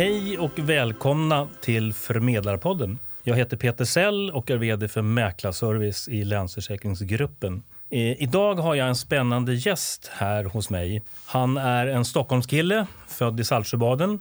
Hej och välkomna till Förmedlarpodden. Jag heter Peter Sell och är vd för Mäklarservice i Länsförsäkringsgruppen. Idag har jag en spännande gäst här hos mig. Han är en Stockholmskille, född i Saltsjöbaden.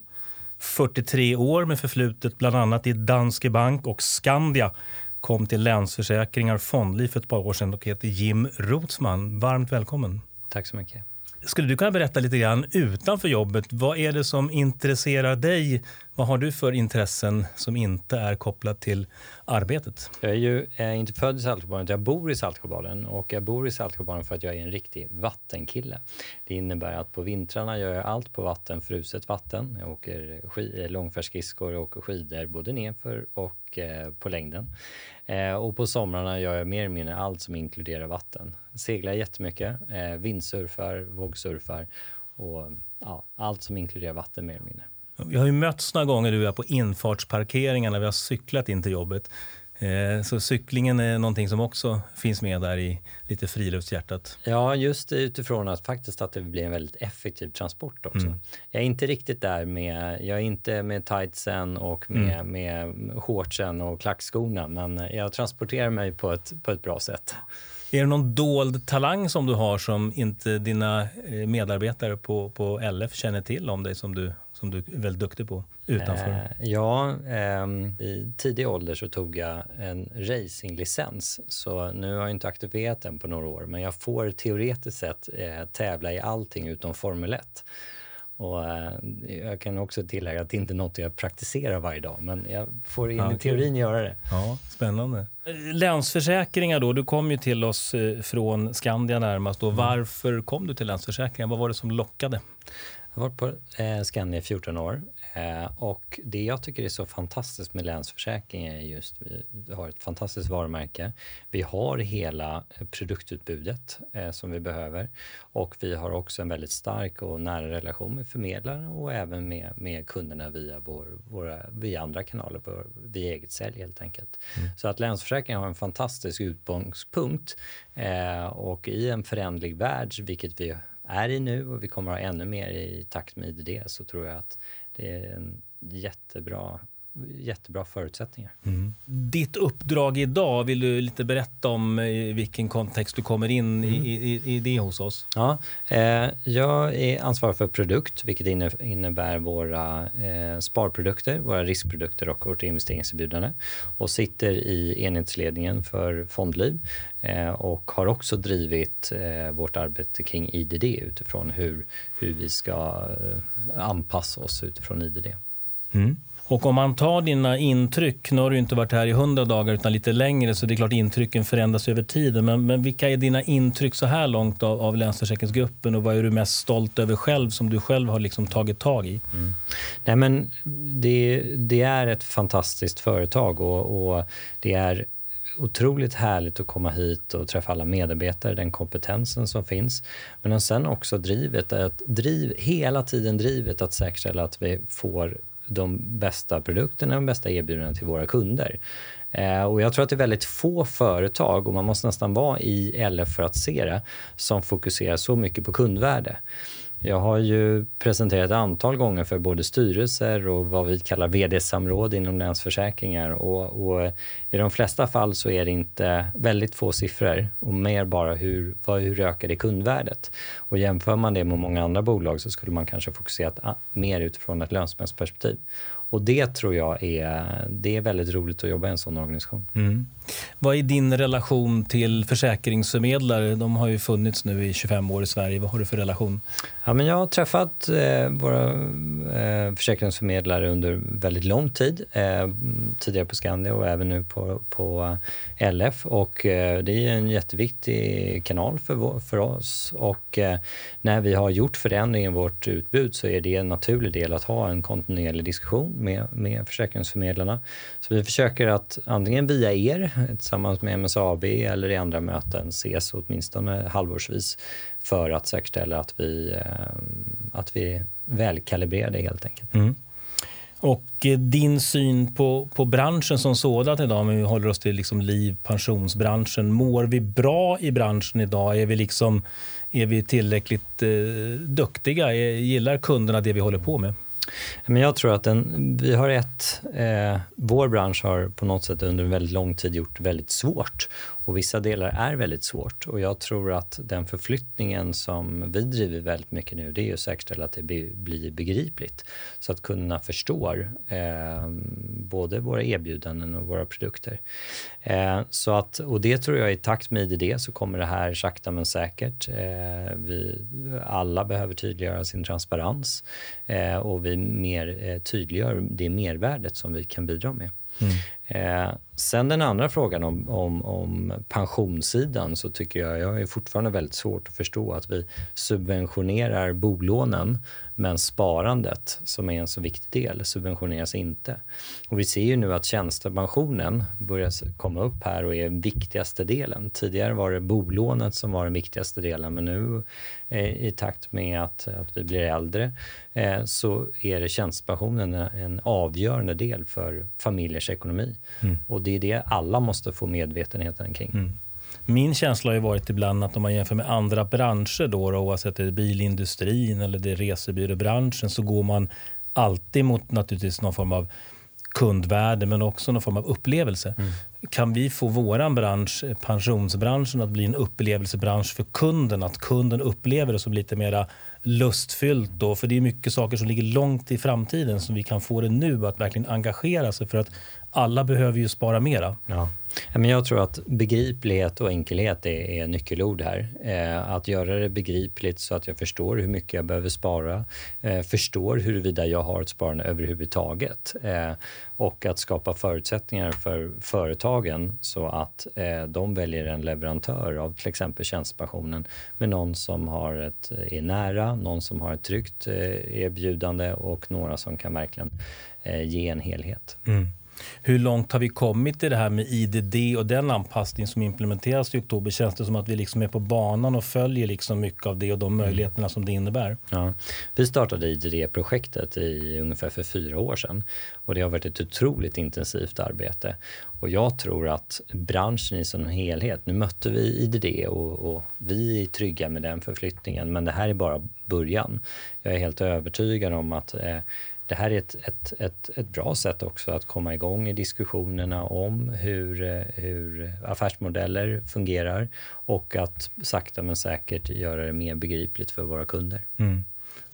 43 år med förflutet bland annat i Danske Bank och Skandia. Kom till Länsförsäkringar Fondliv för ett par år sedan och heter Jim Rotsman. Varmt välkommen. Tack så mycket. Skulle du kunna berätta lite grann utanför jobbet? Vad är det som intresserar dig? Vad har du för intressen som inte är kopplat till arbetet? Jag är ju är inte född i Saltsjöbaden, jag bor i Saltsjöbaden och jag bor i Saltsjöbaden för att jag är en riktig vattenkille. Det innebär att på vintrarna gör jag allt på vatten, fruset vatten. Jag åker eh, långfärdsskridskor, och åker skidor både nedför och eh, på längden. Eh, och på somrarna gör jag mer eller mindre allt som inkluderar vatten. Seglar jättemycket, eh, vindsurfar, vågsurfar och ja, allt som inkluderar vatten mer eller mindre. Vi har ju mötts några gånger du och jag på när vi har cyklat in till jobbet. Eh, så cyklingen är någonting som också finns med där i lite friluftshjärtat. Ja, just utifrån att faktiskt att det blir en väldigt effektiv transport också. Mm. Jag är inte riktigt där med, jag är inte med tightsen och med, mm. med shortsen och klackskorna, men jag transporterar mig på ett, på ett bra sätt. Är det någon dold talang som du har som inte dina eh, medarbetare på, på LF känner till om dig som du som du är väldigt duktig på utanför? Eh, ja, eh, i tidig ålder så tog jag en racinglicens. Så nu har jag inte aktiverat den på några år, men jag får teoretiskt sett eh, tävla i allting utom Formel 1. Och, eh, jag kan också tillägga att det inte är något jag praktiserar varje dag, men jag får in ja, i teorin göra det. Ja, spännande. Länsförsäkringar då, du kom ju till oss eh, från Skandia närmast. Då. Mm. Varför kom du till Länsförsäkringar? Vad var det som lockade? Jag har varit på eh, Skandia i 14 år eh, och det jag tycker är så fantastiskt med Länsförsäkring är just vi, har ett fantastiskt varumärke. Vi har hela produktutbudet eh, som vi behöver och vi har också en väldigt stark och nära relation med förmedlare och även med, med kunderna via, vår, våra, via andra kanaler, vår, via eget sälj helt enkelt. Mm. Så att Länsförsäkring har en fantastisk utgångspunkt eh, och i en förändlig värld, vilket vi är i nu och vi kommer att ha ännu mer i takt med IDD så tror jag att det är en jättebra jättebra förutsättningar. Mm. Ditt uppdrag idag, vill du lite berätta om i vilken kontext du kommer in mm. i, i, i, det hos oss? Ja, eh, jag är ansvarig för produkt, vilket innebär våra eh, sparprodukter, våra riskprodukter och vårt investeringserbjudande och sitter i enhetsledningen för Fondliv eh, och har också drivit eh, vårt arbete kring IDD utifrån hur, hur vi ska eh, anpassa oss utifrån IDD. Mm. Och om man tar dina intryck, nu har du inte varit här i hundra dagar utan lite längre så det är klart intrycken förändras över tiden. Men, men vilka är dina intryck så här långt av, av Länsförsäkringsgruppen och vad är du mest stolt över själv som du själv har liksom tagit tag i? Mm. Nej, men det, det, är ett fantastiskt företag och, och det är otroligt härligt att komma hit och träffa alla medarbetare, den kompetensen som finns. Men sen också drivet, att driv, hela tiden drivet att säkerställa att vi får de bästa produkterna och de bästa erbjudandena till våra kunder. Eh, och jag tror att det är väldigt få företag, och man måste nästan vara i LF för att se det, som fokuserar så mycket på kundvärde. Jag har ju presenterat ett antal gånger för både styrelser och vad vi kallar vd-samråd inom Länsförsäkringar och, och, i de flesta fall så är det inte väldigt få siffror och mer bara hur, vad, hur ökar det kundvärdet? Och jämför man det med många andra bolag så skulle man kanske fokuserat mer utifrån ett lönsamhetsperspektiv. Och det tror jag är, det är väldigt roligt att jobba i en sån organisation. Mm. Vad är din relation till försäkringsförmedlare? De har ju funnits nu i 25 år i Sverige. Vad har du för relation? Ja, men jag har träffat eh, våra eh, försäkringsförmedlare under väldigt lång tid. Eh, tidigare på Skandia och även nu på, på LF. Och, eh, det är en jätteviktig kanal för, för oss. Och eh, när vi har gjort förändringar i vårt utbud så är det en naturlig del att ha en kontinuerlig diskussion med, med försäkringsförmedlarna. Så vi försöker att antingen via er tillsammans med MSAB eller i andra möten ses åtminstone halvårsvis för att säkerställa att vi, eh, att vi är välkalibrerade helt enkelt. Mm. Och eh, din syn på, på branschen som sådan idag, om vi håller oss till liksom liv pensionsbranschen. Mår vi bra i branschen idag? Är vi, liksom, är vi tillräckligt eh, duktiga? Gillar kunderna det vi håller på med? Men jag tror att den, vi har ett, eh, vår bransch har på något sätt under en väldigt lång tid gjort väldigt svårt och vissa delar är väldigt svårt och jag tror att den förflyttningen som vi driver väldigt mycket nu det är att säkerställa att det blir begripligt så att kunderna förstår eh, både våra erbjudanden och våra produkter. Eh, så att, och det tror jag i takt med IDD så kommer det här sakta men säkert. Eh, vi alla behöver tydliggöra sin transparens eh, och vi mer eh, tydliggör det mervärdet som vi kan bidra med. Mm. Eh, sen den andra frågan om, om, om pensionssidan så tycker jag, jag är fortfarande väldigt svårt att förstå att vi subventionerar bolånen men sparandet, som är en så viktig del, subventioneras inte. Och vi ser ju nu att tjänstepensionen börjar komma upp här och är den viktigaste delen. Tidigare var det bolånet som var den viktigaste delen, men nu eh, i takt med att, att vi blir äldre eh, så är det tjänstepensionen en avgörande del för familjers ekonomi. Mm. Och det är det alla måste få medvetenheten kring. Mm. Min känsla har ju varit ibland att om man jämför med andra branscher, då, då, oavsett det är bilindustrin eller det är resebyråbranschen, så går man alltid mot naturligtvis någon form av kundvärde men också någon form av upplevelse. Mm. Kan vi få vår bransch, pensionsbranschen, att bli en upplevelsebransch för kunden? Att kunden upplever det som lite mer lustfyllt. Då, för det är mycket saker som ligger långt i framtiden som vi kan få det nu att verkligen engagera sig. För att alla behöver ju spara mera. Ja. Men jag tror att begriplighet och enkelhet är, är nyckelord här. Eh, att göra det begripligt så att jag förstår hur mycket jag behöver spara, eh, förstår huruvida jag har ett sparande överhuvudtaget eh, och att skapa förutsättningar för företagen så att eh, de väljer en leverantör av till exempel tjänstepensionen med någon som har ett, är nära, någon som har ett tryggt eh, erbjudande och några som kan verkligen eh, ge en helhet. Mm. Hur långt har vi kommit i det här med IDD och den anpassning som implementeras i oktober? Känns det som att vi liksom är på banan och följer liksom mycket av det och de mm. möjligheterna som det innebär? Ja. Vi startade IDD-projektet i ungefär för fyra år sedan och det har varit ett otroligt intensivt arbete. Och jag tror att branschen i sin helhet, nu mötte vi IDD och, och vi är trygga med den förflyttningen men det här är bara början. Jag är helt övertygad om att eh, det här är ett, ett, ett, ett bra sätt också att komma igång i diskussionerna om hur, eh, hur affärsmodeller fungerar och att sakta men säkert göra det mer begripligt för våra kunder. Mm.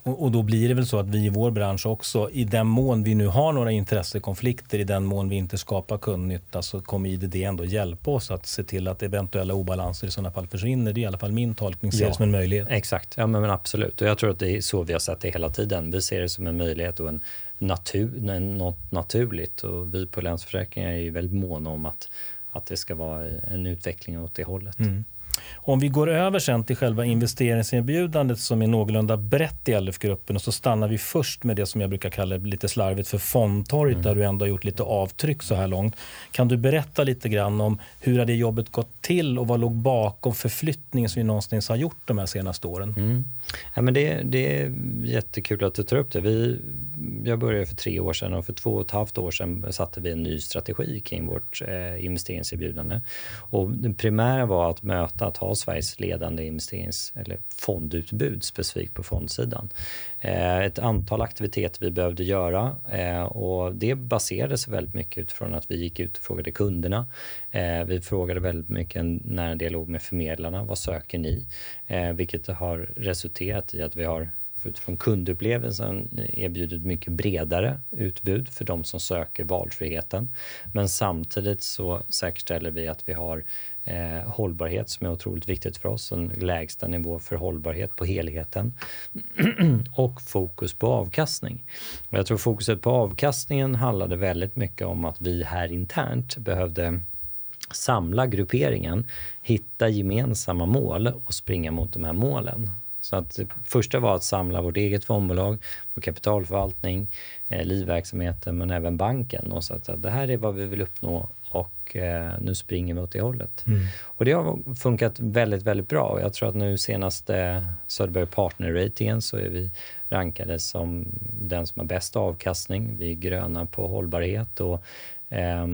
Och, och, då blir det väl så att vi i vår bransch också, i den mån vi nu har några intressekonflikter, i den mån vi inte skapar kundnytta, så kommer IDD ändå hjälpa oss att se till att eventuella obalanser i sådana fall försvinner. Det är i alla fall min tolkning, ser ja, som en möjlighet. Exakt, ja men, men, absolut. Och jag tror att det är så vi har sett det hela tiden. Vi ser det som en möjlighet och en natur, något naturligt. Och vi på Länsförsäkringar är ju väldigt måna om att, att det ska vara en utveckling åt det hållet. Mm. Om vi går över sen till själva investeringserbjudandet som är någorlunda brett i LF-gruppen och så stannar vi först med det som jag brukar kalla lite slarvigt för fondtorget mm. där du ändå har gjort lite avtryck så här långt. Kan du berätta lite grann om hur har det jobbet gått till och vad låg bakom förflyttningen som vi någonstans har gjort de här senaste åren? Mm. Ja, men det, det är jättekul att du tar upp det. Vi, jag började för tre år sedan och för två och ett halvt år sedan satte vi en ny strategi kring vårt eh, investeringserbjudande. Och det primära var att möta att ha Sveriges ledande investerings eller fondutbud specifikt på fondsidan. Eh, ett antal aktiviteter vi behövde göra eh, och det baserades väldigt mycket utifrån att vi gick ut och frågade kunderna. Eh, vi frågade väldigt mycket en nära dialog med förmedlarna. Vad söker ni? Vilket har resulterat i att vi har utifrån kundupplevelsen erbjudit mycket bredare utbud för de som söker valfriheten. Men samtidigt så säkerställer vi att vi har eh, hållbarhet som är otroligt viktigt för oss, en lägsta nivå för hållbarhet på helheten och fokus på avkastning. Och jag tror fokuset på avkastningen handlade väldigt mycket om att vi här internt behövde samla grupperingen, hitta gemensamma mål och springa mot de här målen. Så att det första var att samla vårt eget fondbolag, vår kapitalförvaltning, eh, livverksamheten men även banken och så att det här är vad vi vill uppnå och eh, nu springer vi åt det hållet. Mm. Och det har funkat väldigt, väldigt bra. Och jag tror att nu senaste Söderberg Partner-ratingen så är vi rankade som den som har bäst avkastning. Vi är gröna på hållbarhet och eh,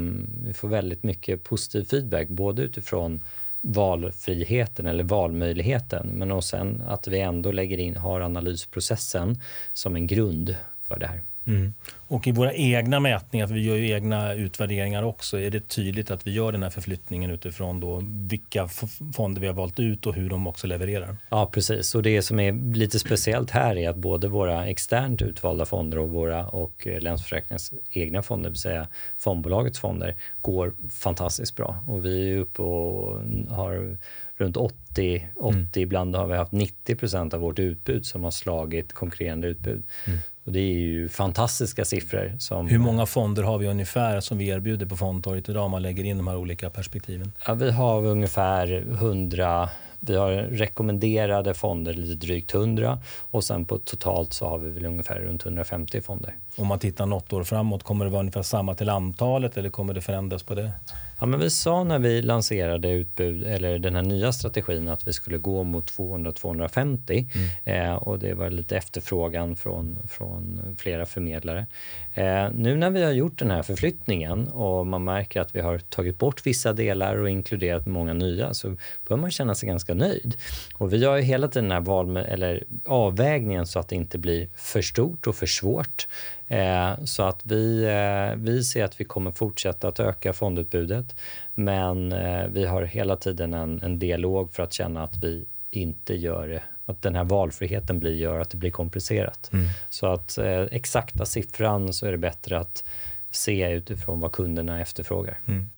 vi får väldigt mycket positiv feedback både utifrån valfriheten eller valmöjligheten men och sen att vi ändå lägger in, har analysprocessen som en grund för det här. Mm. Och i våra egna mätningar, för vi gör ju egna utvärderingar också, är det tydligt att vi gör den här förflyttningen utifrån då vilka fonder vi har valt ut och hur de också levererar. Ja, precis. Och det som är lite speciellt här är att både våra externt utvalda fonder och våra och Länsförsäkringens egna fonder, det vill säga fondbolagets fonder, går fantastiskt bra. Och vi är uppe och har runt 80, 80 mm. ibland har vi haft 90 procent av vårt utbud som har slagit konkurrerande utbud. Mm. Och det är ju fantastiska siffror. Som, Hur många fonder har vi ungefär som vi erbjuder på Fondtorget idag om man lägger in de här olika perspektiven? Ja, vi har ungefär 100 vi har rekommenderade fonder lite drygt 100 och sen på totalt så har vi väl ungefär runt 150 fonder. Om man tittar något år framåt, kommer det vara ungefär samma till antalet eller kommer det förändras på det? Ja, men vi sa när vi lanserade utbud, eller den här nya strategin att vi skulle gå mot 200-250 mm. eh, och det var lite efterfrågan från, från flera förmedlare. Eh, nu när vi har gjort den här förflyttningen och man märker att vi har tagit bort vissa delar och inkluderat många nya så bör man känna sig ganska nöjd. Och vi har ju hela tiden den här val eller avvägningen så att det inte blir för stort och för svårt. Eh, så att vi, eh, vi ser att vi kommer fortsätta att öka fondutbudet men eh, vi har hela tiden en, en dialog för att känna att vi inte gör det att den här valfriheten blir, gör att det blir komplicerat. Mm. Så att exakta siffran så är det bättre att se utifrån vad kunderna efterfrågar. Mm.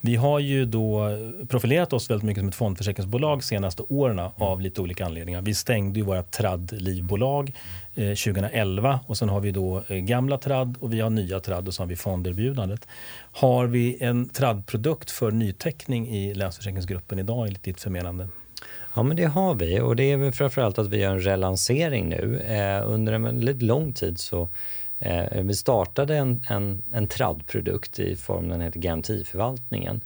Vi har ju då profilerat oss väldigt mycket som ett fondförsäkringsbolag senaste åren av lite olika anledningar. Vi stängde ju våra tradd-livbolag eh, 2011 och sen har vi då eh, gamla tradd och vi har nya tradd och så har vi fonderbjudandet. Har vi en tradd-produkt för nyteckning i Länsförsäkringsgruppen idag enligt ditt förmenande? Ja, men det har vi och det är framförallt att vi gör en relansering nu. Eh, under en väldigt lång tid så Eh, vi startade en, en, en traddprodukt i form, den heter Garantiförvaltningen,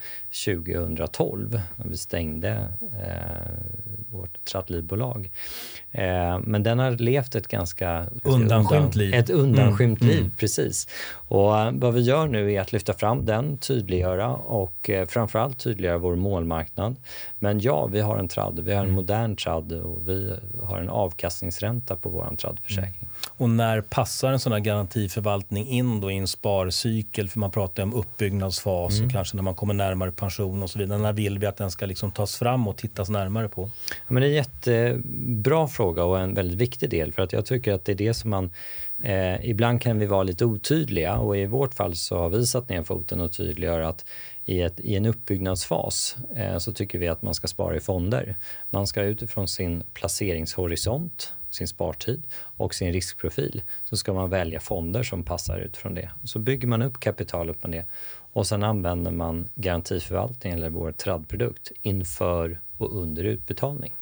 2012 när vi stängde eh, vårt traddlivbolag. Eh, men den har levt ett ganska undanskymt liv. Ett undanskymt mm. liv, mm. precis. Och eh, vad vi gör nu är att lyfta fram den, tydliggöra och eh, framförallt tydliggöra vår målmarknad. Men ja, vi har en tradd, vi har en mm. modern tradd och vi har en avkastningsränta på vår traddförsäkring. Mm. Och när passar en sån här garantiförvaltning in då i en sparcykel? För man pratar om uppbyggnadsfas mm. och kanske när man kommer närmare pension och så vidare. När vill vi att den ska liksom tas fram och tittas närmare på? Ja, men det är en jättebra fråga och en väldigt viktig del för att jag tycker att det är det som man Eh, ibland kan vi vara lite otydliga och i vårt fall så har vi satt ner foten och tydliggör att i, ett, i en uppbyggnadsfas eh, så tycker vi att man ska spara i fonder. Man ska utifrån sin placeringshorisont sin spartid och sin riskprofil så ska man välja fonder som passar utifrån det. Så bygger man upp kapitalet utifrån det och sen använder man garantiförvaltning eller vår tradprodukt, inför och under utbetalning.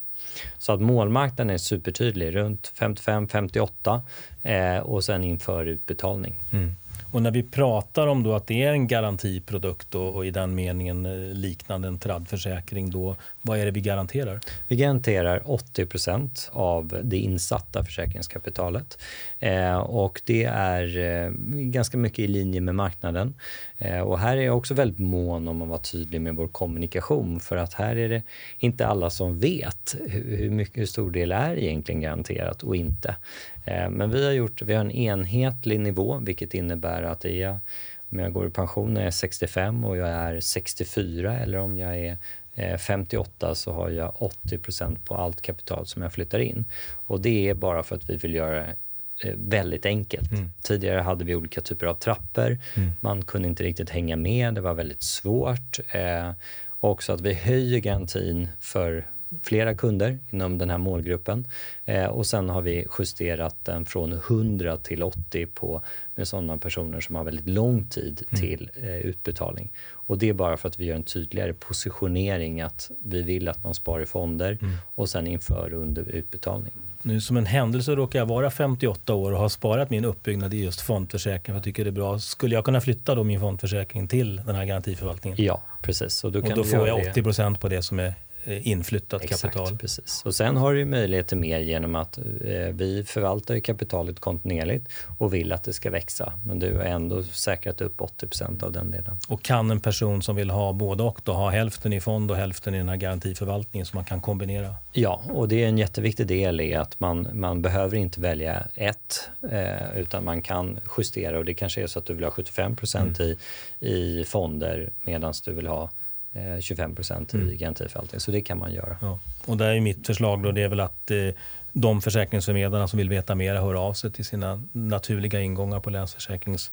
Så att målmarknaden är supertydlig, runt 55-58 eh, och sen inför utbetalning. Mm. Och när vi pratar om då att det är en garantiprodukt och, och i den meningen eh, liknande en traddförsäkring, då, vad är det vi garanterar? Vi garanterar 80% av det insatta försäkringskapitalet. Eh, och det är eh, ganska mycket i linje med marknaden. Eh, och här är jag också väldigt mån om att vara tydlig med vår kommunikation för att här är det inte alla som vet hur, hur, mycket, hur stor del är egentligen garanterat och inte. Eh, men vi har, gjort, vi har en enhetlig nivå vilket innebär att det är, om jag går i pension när jag är 65 och jag är 64 eller om jag är eh, 58 så har jag 80% på allt kapital som jag flyttar in. Och det är bara för att vi vill göra det väldigt enkelt. Mm. Tidigare hade vi olika typer av trappor. Mm. Man kunde inte riktigt hänga med, det var väldigt svårt. Eh, också att vi höjer garantin för flera kunder inom den här målgruppen. Eh, och sen har vi justerat den från 100 till 80 på, med sådana personer som har väldigt lång tid mm. till eh, utbetalning. Och det är bara för att vi gör en tydligare positionering att vi vill att man sparar i fonder mm. och sen inför under utbetalning. Nu som en händelse råkar jag vara 58 år och har sparat min uppbyggnad i just fondförsäkring. Jag tycker det är bra. Skulle jag kunna flytta då min fondförsäkring till den här garantiförvaltningen? Ja, precis. Och då, och då får jag 80 procent på det som är inflyttat Exakt, kapital. Precis. Och sen har du möjlighet till mer genom att eh, vi förvaltar kapitalet kontinuerligt och vill att det ska växa. Men du har ändå säkrat upp 80% av den delen. Och kan en person som vill ha både och då ha hälften i fond och hälften i den här garantiförvaltningen som man kan kombinera? Ja, och det är en jätteviktig del i att man, man behöver inte välja ett eh, utan man kan justera och det kanske är så att du vill ha 75 mm. i, i fonder medan du vill ha 25 eh, i mm. garantiförvaltning. Så det kan man göra. Ja. Och där är mitt förslag då, det är väl att eh, de försäkringsförmedlarna som vill veta mer hör av sig till sina naturliga ingångar på Länsförsäkrings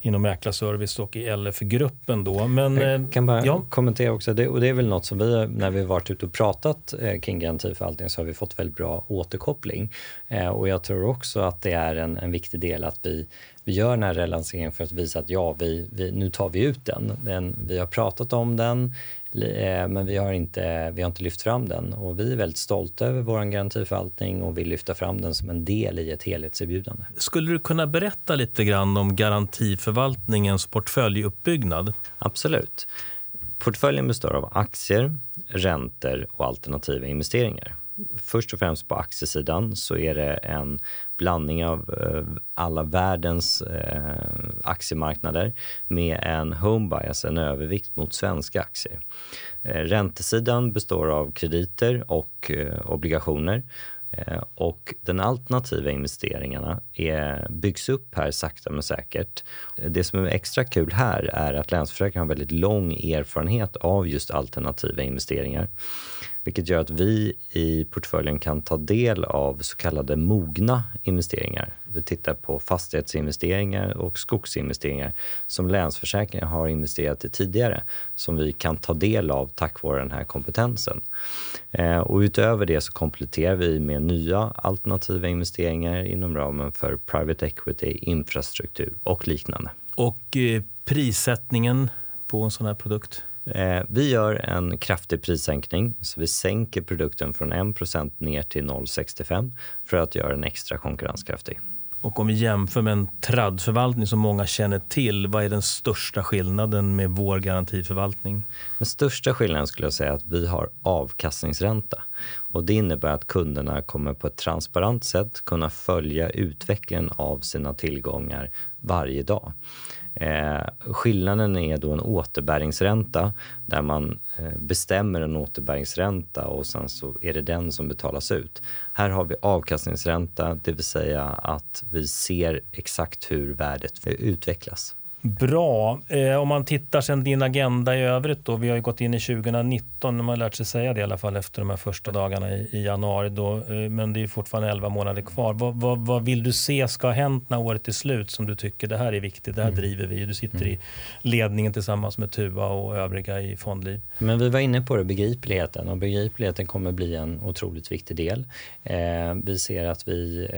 inom mäklarservice och i LF-gruppen. Då. Men, Jag eh, kan bara ja. kommentera också, det, och det är väl något som vi, när vi varit ute och pratat eh, kring garantiförvaltning så har vi fått väldigt bra återkoppling. Eh, och jag tror också att det är en, en viktig del att vi vi gör den här relanseringen för att visa att ja, vi, vi, nu tar vi ut den. den. Vi har pratat om den, Eh, men vi har, inte, vi har inte lyft fram den och vi är väldigt stolta över vår garantiförvaltning och vill lyfta fram den som en del i ett helhetserbjudande. Skulle du kunna berätta lite grann om garantiförvaltningens portföljuppbyggnad? Absolut. Portföljen består av aktier, räntor och alternativa investeringar först och främst på aktiesidan så är det en blandning av eh, alla världens eh, aktiemarknader med en home bias, alltså en övervikt mot svenska aktier. Eh, räntesidan består av krediter och obligationer och den alternativa investeringarna är, byggs upp här sakta men säkert. Det som är extra kul här är att Länsförsäkringar har väldigt lång erfarenhet av just alternativa investeringar vilket gör att vi i portföljen kan ta del av så kallade mogna investeringar. Vi tittar på fastighetsinvesteringar och skogsinvesteringar som Länsförsäkringar har investerat i tidigare som vi kan ta del av tack vare den här kompetensen. Eh, och utöver det så kompletterar vi med nya alternativa investeringar inom ramen för private equity, infrastruktur och liknande. Och eh, prissättningen på en sån här produkt? Eh, vi gör en kraftig prissänkning, så vi sänker produkten från 1 ner till 0,65 för att göra den extra konkurrenskraftig. Och om vi jämför med en tradförvaltning som många känner till, vad är den största skillnaden med vår garantiförvaltning? Den största skillnaden skulle jag säga att vi har avkastningsränta. Och det innebär att kunderna kommer på ett transparent sätt kunna följa utvecklingen av sina tillgångar varje dag. Eh, skillnaden är då en återbäringsränta där man eh, bestämmer en återbäringsränta och sen så är det den som betalas ut. Här har vi avkastningsränta, det vill säga att vi ser exakt hur värdet utvecklas. Bra. Eh, om man tittar sen din agenda i övrigt då. Vi har ju gått in i 2019, man har lärt sig säga det i alla fall efter de här första dagarna i, i januari. Då, eh, men det är fortfarande 11 månader kvar. Vad, vad, vad, vill du se ska ha hänt när året är slut som du tycker det här är viktigt, det här mm. driver vi. Du sitter mm. i ledningen tillsammans med Tuva och övriga i Fondliv. Men vi var inne på det, begripligheten och begripligheten kommer bli en otroligt viktig del. Eh, vi ser att vi,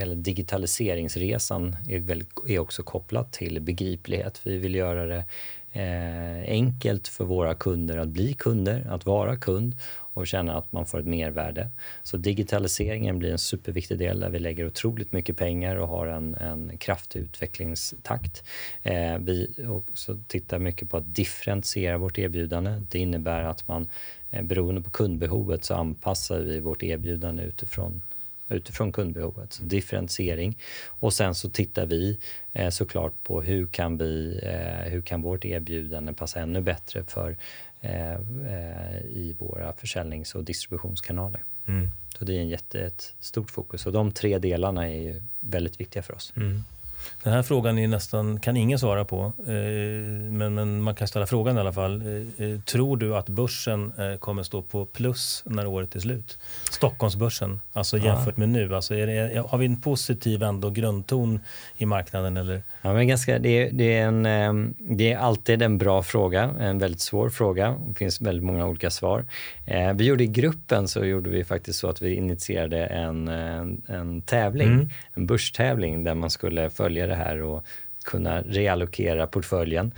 eh, digitaliseringsresan är, väl, är också kopplat till begriplighet begriplighet. Vi vill göra det eh, enkelt för våra kunder att bli kunder, att vara kund och känna att man får ett mervärde. Så digitaliseringen blir en superviktig del där vi lägger otroligt mycket pengar och har en, en kraftig utvecklingstakt. Eh, vi också tittar mycket på att differentiera vårt erbjudande. Det innebär att man eh, beroende på kundbehovet så anpassar vi vårt erbjudande utifrån utifrån kundbehovet. Så differentiering. Och sen så tittar vi eh, såklart på hur kan, vi, eh, hur kan vårt erbjudande passa ännu bättre för eh, eh i våra försäljnings och distributionskanaler. Mm. Så det är en jätte, ett stort fokus och de tre delarna är väldigt viktiga för oss. Mm. Den här frågan är nästan, kan ingen svara på, eh, men, men, man kan ställa frågan i alla fall. Eh, eh, tror du att börsen kommer stå på plus när året är slut? Stockholmsbörsen, alltså jämfört med nu. Alltså det, har vi en positiv ändå grundton i marknaden? Eller? Ja, men ganska, det, är, det, är en, det är alltid en bra fråga, en väldigt svår fråga. Det finns väldigt många olika svar. Vi gjorde i gruppen så gjorde vi faktiskt så att vi initierade en, en, en tävling, mm. en börstävling där man skulle följa följa det här och kunna reallokera portföljen.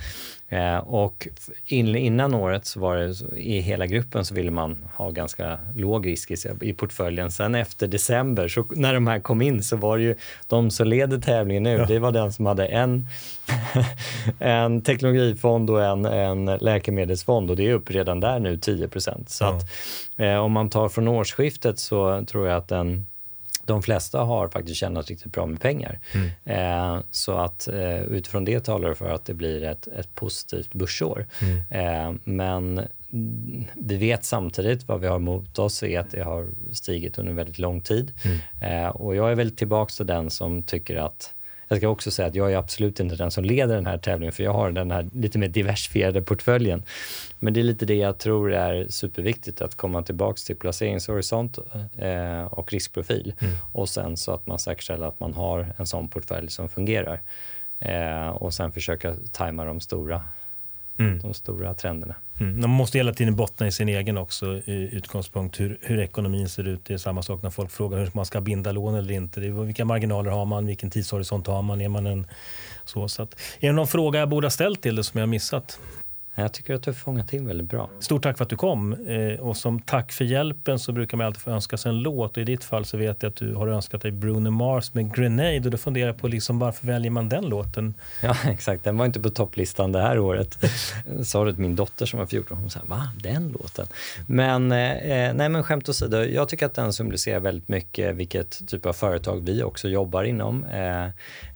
Eh, och in, innan året så var det i hela gruppen så ville man ha ganska låg risk i, i portföljen. Sen efter december, så, när de här kom in, så var det ju de som leder tävlingen nu, ja. det var den som hade en, en teknologifond och en, en läkemedelsfond och det är upp redan där nu 10% Så ja. att, eh, om man tar från årsskiftet så tror jag att den de flesta har faktiskt tjänat riktigt bra med pengar. Mm. Eh, så att eh, utifrån det talar det för att det blir ett, ett positivt börsår. Mm. Eh, men vi vet samtidigt vad vi har mot oss är att det har stigit under väldigt lång tid. Mm. Eh, och jag är väl tillbaka till den som tycker att jag ska också säga att jag är absolut inte den som leder den här tävlingen för jag har den här lite mer diversifierade portföljen. Men det är lite det jag tror är superviktigt att komma tillbaka till placeringshorisont eh, och riskprofil mm. och sen så att man säkerställer att man har en sån portfölj som fungerar eh, och sen försöka tajma de stora, mm. de stora trenderna. Mm. Man måste hela tiden bottna i sin egen också i utgångspunkt hur, hur ekonomin ser ut. Det är samma sak när folk frågar hur man ska binda lån eller inte. Det är, vilka marginaler har man? Vilken tidshorisont har man? Är man en så, så att, är det någon fråga jag borde ha ställt till dig som jag har missat? Jag tycker att du har fångat in väldigt bra. Stort tack för att du kom. Eh, och som tack för hjälpen så brukar man alltid få önska sig en låt. Och I ditt fall så vet jag att du har önskat dig Bruno Mars med Grenade. Och då funderar jag på liksom, varför väljer man den låten? Ja, exakt. Den var inte på topplistan det här året. Sa det till min dotter som var 14. Hon sa, va? Den låten? Men, eh, nej, men skämt åsido. Jag tycker att den symboliserar väldigt mycket vilket typ av företag vi också jobbar inom. Eh, eh,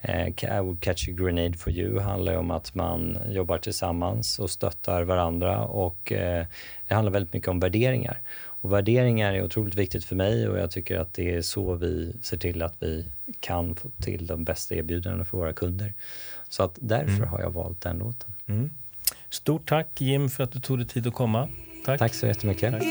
I would catch a grenade for you handlar om att man jobbar tillsammans och stöttar varandra och eh, det handlar väldigt mycket om värderingar. Och värderingar är otroligt viktigt för mig och jag tycker att det är så vi ser till att vi kan få till de bästa erbjudandena för våra kunder. Så att därför mm. har jag valt den låten. Mm. Stort tack Jim för att du tog dig tid att komma. Tack, tack så jättemycket. Tack.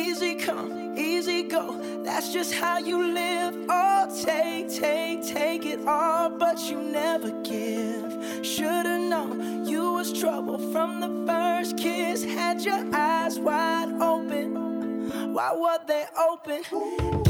Just how you live. Oh, take, take, take it all, but you never give. Should've known you was trouble from the first kiss. Had your eyes wide open. Why were they open?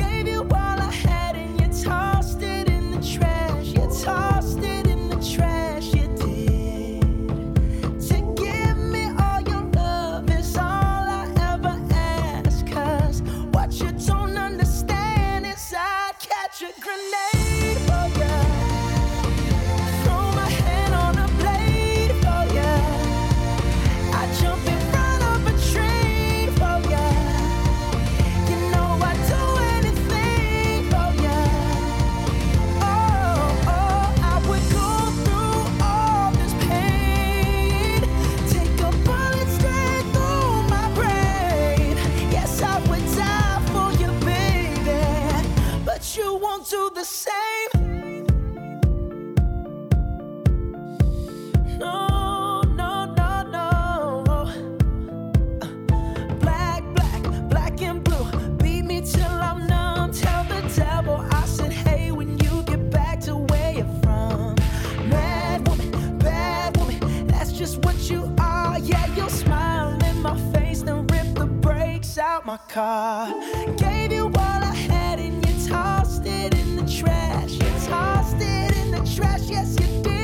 Car. Gave you all I had and you tossed it in the trash. You tossed it in the trash, yes, you did.